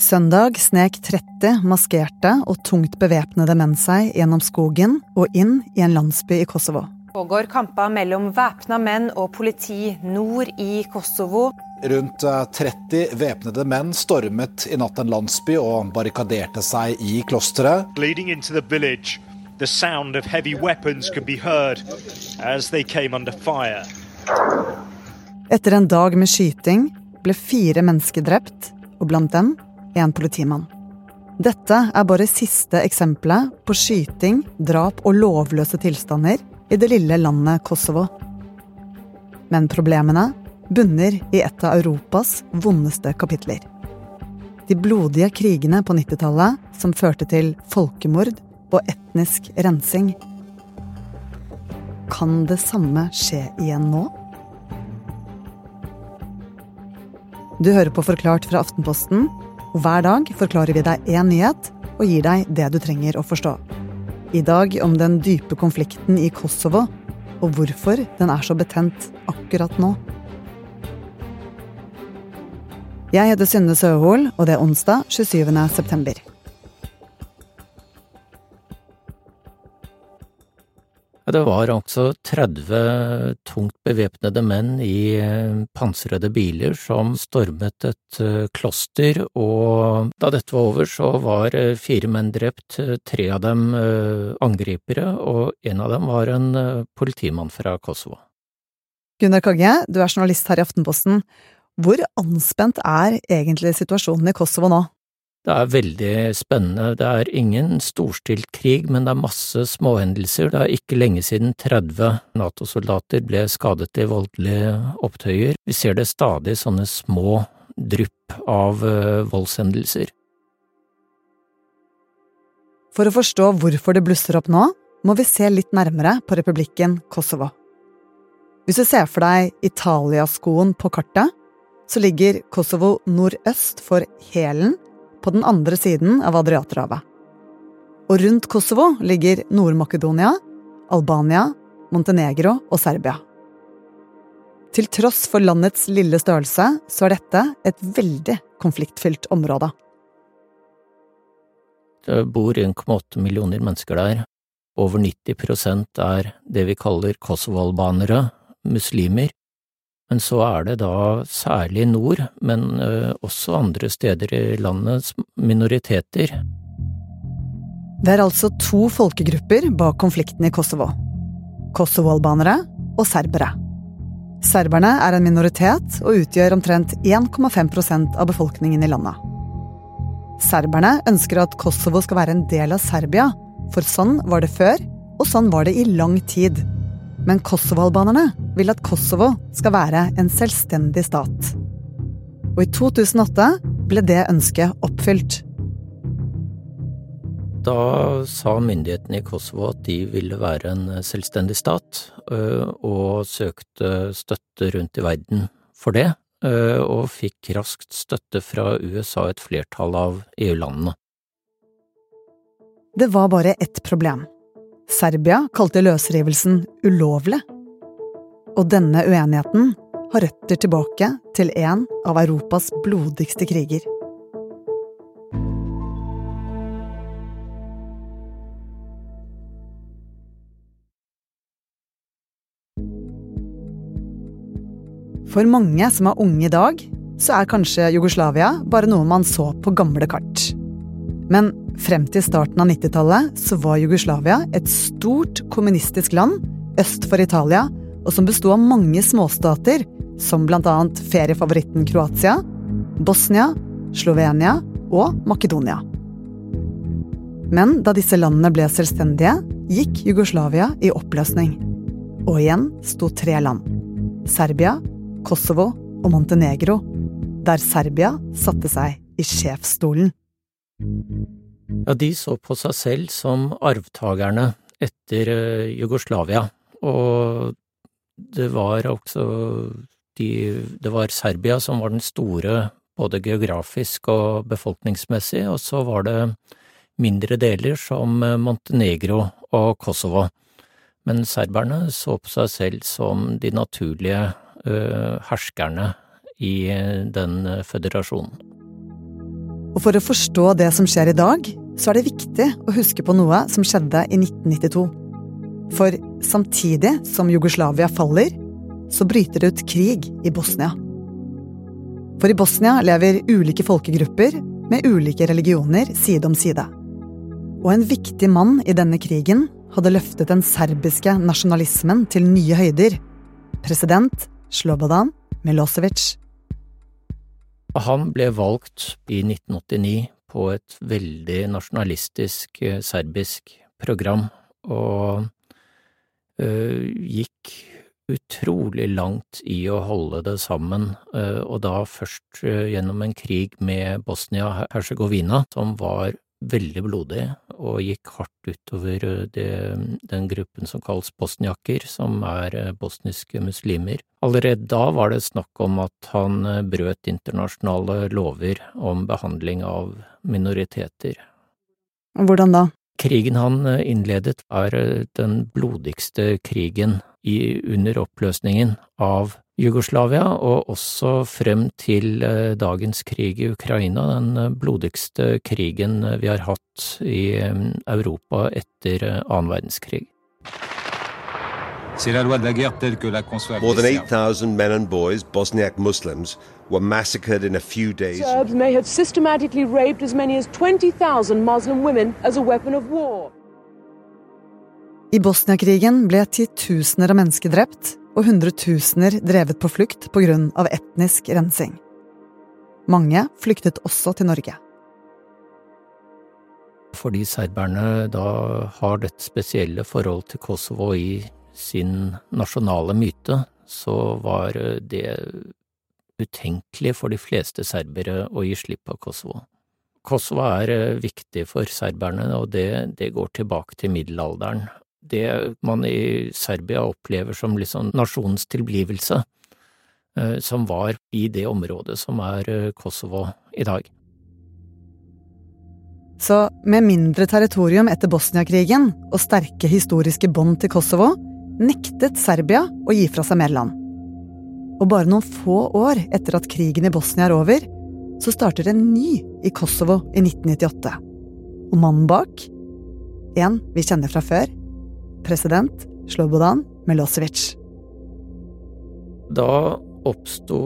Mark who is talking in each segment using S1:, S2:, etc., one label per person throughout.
S1: Søndag snek 30 maskerte og tungt bevæpnede menn seg gjennom skogen og inn i en landsby i Kosovo.
S2: pågår kamper mellom væpna menn og politi nord i Kosovo.
S3: Rundt 30 eh, væpnede menn stormet i natt en landsby og barrikaderte seg i klosteret.
S4: Leading into the village, the sound of heavy weapons could be heard as they came under fire.
S1: Etter en dag med skyting ble fire mennesker drept, og blant dem en politimann. Dette er bare siste eksempelet på skyting, drap og lovløse tilstander i det lille landet Kosovo. Men problemene bunner i et av Europas vondeste kapitler. De blodige krigene på 90-tallet som førte til folkemord og etnisk rensing. Kan det samme skje igjen nå? Du hører på Forklart fra Aftenposten hver dag forklarer vi deg én nyhet og gir deg det du trenger å forstå. I dag om den dype konflikten i Kosovo, og hvorfor den er så betent akkurat nå. Jeg heter Synne Søhol, og det er onsdag 27. september.
S5: Det var altså 30 tungt bevæpnede menn i eh, pansrede biler som stormet et eh, kloster, og da dette var over, så var eh, fire menn drept, tre av dem angripere, og en av dem var en politimann fra Kosovo.
S1: Gunnar Kagge, du er journalist her i Aftenposten. Hvor anspent er egentlig situasjonen i Kosovo nå?
S5: Det er veldig spennende. Det er ingen storstilt krig, men det er masse småhendelser. Det er ikke lenge siden 30 NATO-soldater ble skadet i voldelige opptøyer. Vi ser det stadig sånne små drypp av uh, voldshendelser.
S1: For å forstå hvorfor det blusser opp nå, må vi se litt nærmere på republikken Kosovo. Hvis du ser for deg Italiaskoen på kartet, så ligger Kosovo nordøst for Helen på den andre siden av Adriaterhavet. Og rundt Kosovo ligger Nord-Makedonia, Albania, Montenegro og Serbia. Til tross for landets lille størrelse, så er dette et veldig konfliktfylt område.
S5: Det bor 1,8 millioner mennesker der. Over 90% er det vi kaller kosovo-albanere, muslimer. Men så er det da særlig nord, men uh, også andre steder i landet, minoriteter.
S1: Det er altså to folkegrupper bak konflikten i Kosovo. Kosovo-albanere og serbere. Serberne er en minoritet og utgjør omtrent 1,5% av befolkningen i landet. Serberne ønsker at Kosovo skal være en del av Serbia, for sånn var det før, og sånn var det i lang tid. Men kosovo-albanerne vil at Kosovo skal være en selvstendig stat. Og i 2008 ble det ønsket oppfylt.
S5: Da sa myndighetene i Kosovo at de ville være en selvstendig stat, og søkte støtte rundt i verden for det, og fikk raskt støtte fra USA, et flertall av EU-landene.
S1: Det var bare ett problem. Serbia kalte løsrivelsen ulovlig. Og denne uenigheten har røtter tilbake til en av Europas blodigste kriger. For mange som er unge i dag, så er kanskje Jugoslavia bare noe man så på gamle kart. Men frem til starten av 90-tallet så var Jugoslavia et stort kommunistisk land øst for Italia, og som besto av mange småstater, som annet feriefavoritten Kroatia, Bosnia, Slovenia og Makedonia. Men da disse landene ble selvstendige, gikk Jugoslavia i oppløsning. Og igjen sto tre land. Serbia, Kosovo og Montenegro, der Serbia satte seg i sjefsstolen.
S5: Ja, de så på seg selv som arvtakerne etter eh, Jugoslavia, og det var også de, Det var Serbia som var den store både geografisk og befolkningsmessig, og så var det mindre deler som eh, Montenegro og Kosovo. Men serberne så på seg selv som de naturlige uh, herskerne i den føderasjonen.
S1: Og for å forstå det som skjer i dag, så er det viktig å huske på noe som skjedde i 1992. For samtidig som Jugoslavia faller, så bryter det ut krig i Bosnia. For i Bosnia lever ulike folkegrupper med ulike religioner side om side. Og en viktig mann i denne krigen hadde løftet den serbiske nasjonalismen til nye høyder. President Slobodan Milosevic.
S5: Han ble valgt i 1989 på et veldig nasjonalistisk eh, serbisk program, og øh, gikk utrolig langt i å holde det sammen, øh, og da først øh, gjennom en krig med Bosnia-Hercegovina, som var veldig blodig og gikk hardt utover det, den gruppen som kalles bosniaker, som er bosniske muslimer. Allerede da var det snakk om at han brøt internasjonale lover om behandling av minoriteter.
S1: Hvordan da?
S5: Krigen han innledet er den blodigste krigen i, under oppløsningen av Jugoslavia, og også frem til eh, dagens krig i Ukraina, den eh, blodigste krigen eh, vi har hatt i Europa etter annen verdenskrig.
S6: More than 8,000 men and boys, Bosniak Muslims, were massacred in a few days.
S7: Serbs may have systematically raped as many as 20,000 Muslim women as a weapon of war.
S1: I Bosnia-krigen ble titusener av mennesker drept og hundretusener drevet på flukt av etnisk rensing. Mange flyktet også til Norge.
S5: Fordi serberne da har dette spesielle forhold til Kosovo i sin nasjonale myte, så var det utenkelig for de fleste serbere å gi slipp på Kosovo. Kosovo er viktig for serberne, og det, det går tilbake til middelalderen det man i Serbia opplever som liksom nasjonens tilblivelse, eh, som var i det området som er eh, Kosovo i dag.
S1: Så med mindre territorium etter Bosnia-krigen og sterke historiske bånd til Kosovo, nektet Serbia å gi fra seg mer land. Og bare noen få år etter at krigen i Bosnia er over, så starter en ny i Kosovo i 1998. Og mannen bak? En vi kjenner fra før president Slobodan Milosevic.
S5: Da oppsto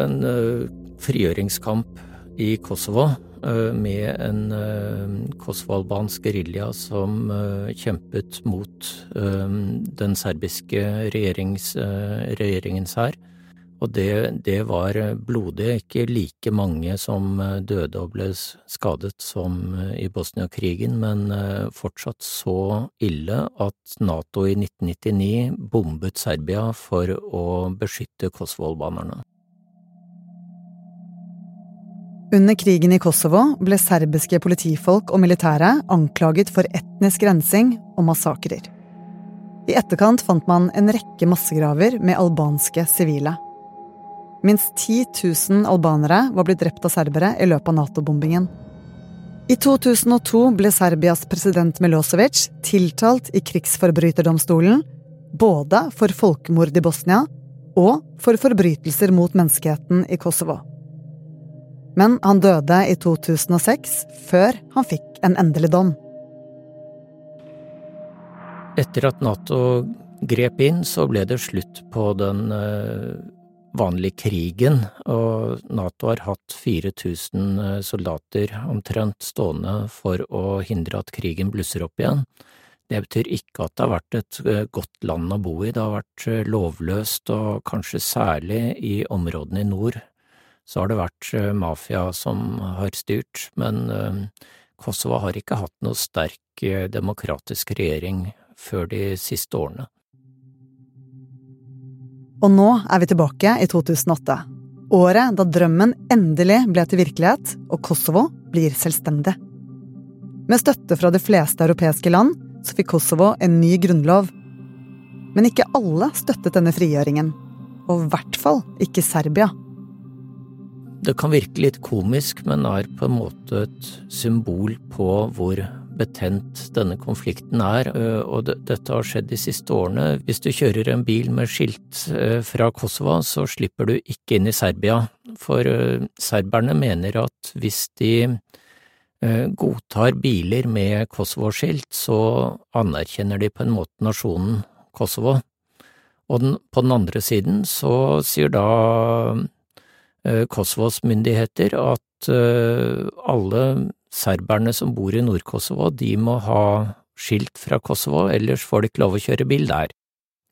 S5: en uh, frigjøringskamp i Kosovo uh, med en uh, kosovo-albansk gerilja som kjempet mot den serbiske regjerings, regjeringens hær. Og det, det, var blodig, ikke like mange som eh, døde og ble skadet som eh, i Bosnia-krigen, men eh, fortsatt så ille at Nato i 1999 bombet Serbia for å beskytte Kosovo-albanerne.
S1: Under krigen i Kosovo ble serbiske politifolk og militære anklaget for etnisk rensing og massakrer. I etterkant fant man en rekke massegraver med albanske sivile. Minst 10 000 albanere var blitt drept av serbere i løpet av Nato-bombingen. I 2002 ble Serbias president Milosevic tiltalt i krigsforbryterdomstolen både for folkemord i Bosnia og for forbrytelser mot menneskeheten i Kosovo. Men han døde i 2006, før han fikk en endelig dom.
S5: Etter at Nato grep inn, så ble det slutt på den vanlig krigen, og Nato har hatt 4000 eh, soldater omtrent stående for å hindre at krigen blusser opp igjen. Det betyr ikke at det har vært et eh, godt land å bo i, det har vært eh, lovløst, og kanskje særlig i områdene i nord så har det vært mafia som har styrt, men Kosovo har ikke hatt noe sterk demokratisk regjering før de siste årene.
S1: Og nå er vi tilbake i 2008. Året da drømmen endelig ble til virkelighet, og Kosovo blir selvstendig. Med støtte fra de fleste europeiske land så fikk Kosovo en ny grunnlov. Men ikke alle støttet denne frigjøringen. Og i hvert fall ikke Serbia.
S5: Det kan virke litt komisk, men er på en måte et symbol på hvor betent denne konflikten er, og dette har skjedd de siste årene. Hvis du kjører en bil med skilt fra Kosovo, så slipper du ikke inn i Serbia, for serberne mener at hvis de godtar biler med Kosovo-skilt, så anerkjenner de på en måte nasjonen Kosovo. Og den, på den andre siden så sier da Kosovos myndigheter at alle serberne som bor i Nord-Kosovo, de må ha skilt fra Kosovo, ellers får de ikke lov å kjøre bil der.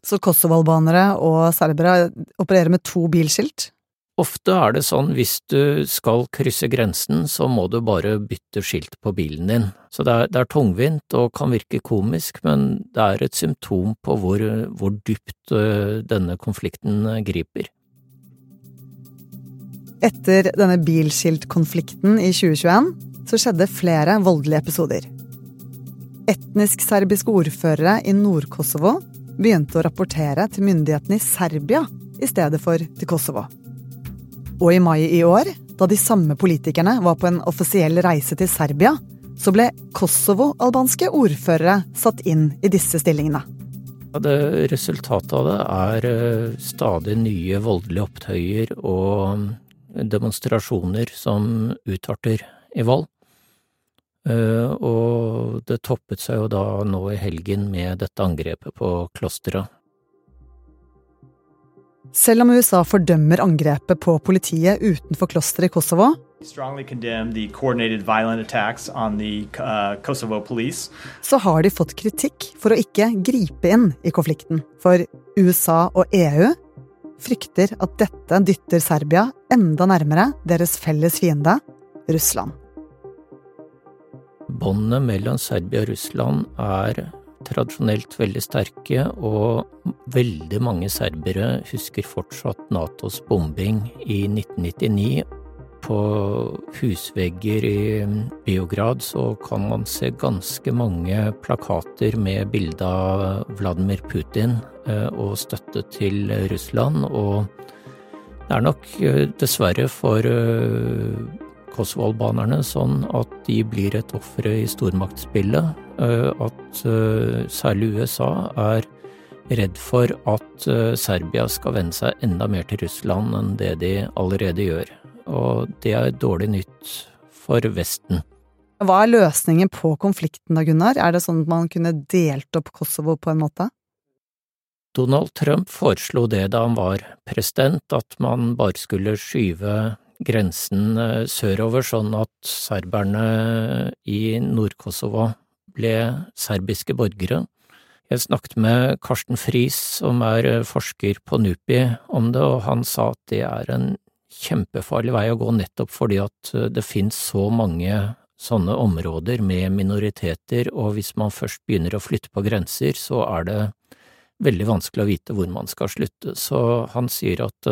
S1: Så kosovalbanere og serbere opererer med to bilskilt?
S5: Ofte er det sånn hvis du skal krysse grensen, så må du bare bytte skilt på bilen din. Så det er, det er tungvint og kan virke komisk, men det er et symptom på hvor, hvor dypt øh, denne konflikten øh, griper.
S1: Etter denne bilskiltkonflikten i 2021 så skjedde flere voldelige episoder. Etnisk-serbiske ordførere i Nord-Kosovo begynte å rapportere til myndighetene i Serbia i stedet for til Kosovo. Og i mai i år, da de samme politikerne var på en offisiell reise til Serbia, så ble Kosovo-albanske ordførere satt inn i disse stillingene.
S5: Det resultatet av det er eh, stadig nye voldelige opptøyer og demonstrasjoner som utarter i vold. Eh, og det toppet seg jo da nå i helgen med dette angrepet på klosteret.
S1: Selv om USA fordømmer angrepet på politiet utenfor klosteret i Kosovo,
S8: uh,
S1: så har de fått kritikk for å ikke gripe inn i konflikten. For USA og EU frykter at dette dytter Serbia enda nærmere deres felles fiende, Russland.
S5: Båndene mellom Serbia og Russland er tradisjonelt veldig sterke, og veldig mange serbere husker fortsatt Natos bombing i 1999. På husvegger i Biograd så kan man se ganske mange plakater med bilde av Vladimir Putin eh, og støtte til Russland, og det er nok eh, dessverre for eh, kosovo-albanerne sånn at de blir et offer i stormaktspillet. Eh, at eh, særlig USA er redd for at eh, Serbia skal vende seg enda mer til Russland enn det de allerede gjør. Og det er dårlig nytt for Vesten.
S1: Hva er løsningen på konflikten da, Gunnar? Er det sånn at man kunne delt opp Kosovo på en måte?
S5: Donald Trump foreslo det da han var president, at man bare skulle skyve grensen eh, sørover, sånn at serberne i Nord-Kosovo ble serbiske borgere. Jeg snakket med Karsten Friis, som er eh, forsker på NUPI, om det, og han sa at det er en kjempefarlig vei å gå nettopp fordi at eh, det finnes så mange sånne områder med minoriteter, og hvis man først begynner å flytte på grenser, så er det veldig vanskelig å vite hvor man skal slutte. Så han sier at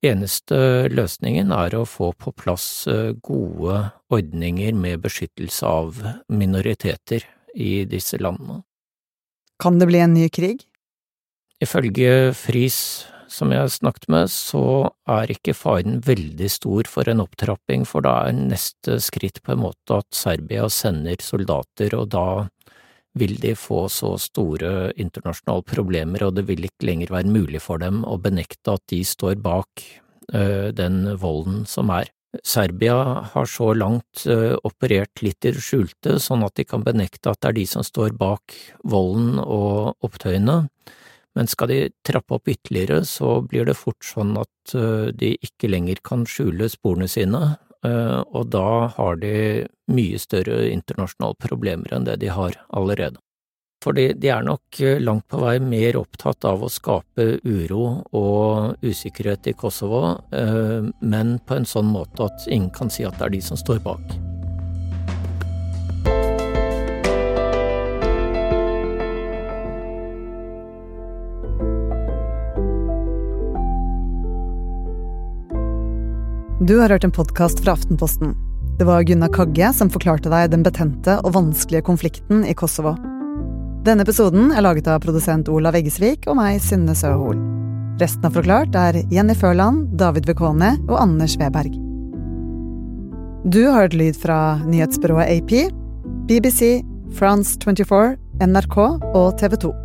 S5: Eneste løsningen er å få på plass eh, gode ordninger med beskyttelse av minoriteter i disse landene.
S1: Kan det bli en ny krig?
S5: Ifølge Friis, som jeg har snakket med, så er ikke faren veldig stor for en opptrapping, for da er neste skritt på en måte at Serbia sender soldater, og da vil de få så store internasjonale problemer, og det vil ikke lenger være mulig for dem å benekte at de står bak uh, den volden som er. Serbia har så langt uh, operert litt i det skjulte, sånn at de kan benekte at det er de som står bak volden og opptøyene, men skal de trappe opp ytterligere, så blir det fort sånn at uh, de ikke lenger kan skjule sporene sine, Eh, og da har de mye større internasjonale problemer enn det de har allerede. Fordi de er nok eh, langt på vei mer opptatt av å skape uro og usikkerhet i Kosovo, eh, men på en sånn måte at ingen kan si at det er de som står bak.
S1: Du har hørt en podkast fra Aftenposten. Det var Gunnar Kagge som forklarte deg den betente og vanskelige konflikten i Kosovo. Denne episoden er laget av produsent Olav Eggesvik og meg, Synne Søhol. Resten av Forklart er Jenny Førland, David Vekone og Anders Weberg. Du har hørt lyd fra nyhetsbyrået AP. BBC, France 24, NRK og TV 2.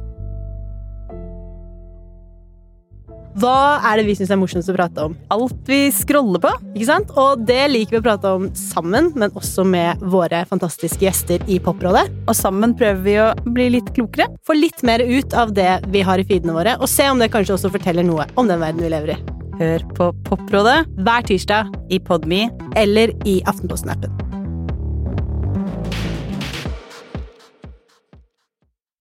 S8: Hva er det vi syns er morsomst å prate om? Alt vi scroller på. ikke sant? Og det liker vi å prate om sammen, men også med våre fantastiske gjester i Poprådet.
S9: Og sammen prøver vi å bli litt klokere.
S8: Få litt mer ut av det vi har i feedene våre, og se om det kanskje også forteller noe om den verden vi lever i.
S9: Hør på Poprådet
S8: Hver tirsdag
S9: i Podme
S8: eller i Aftenposten-appen.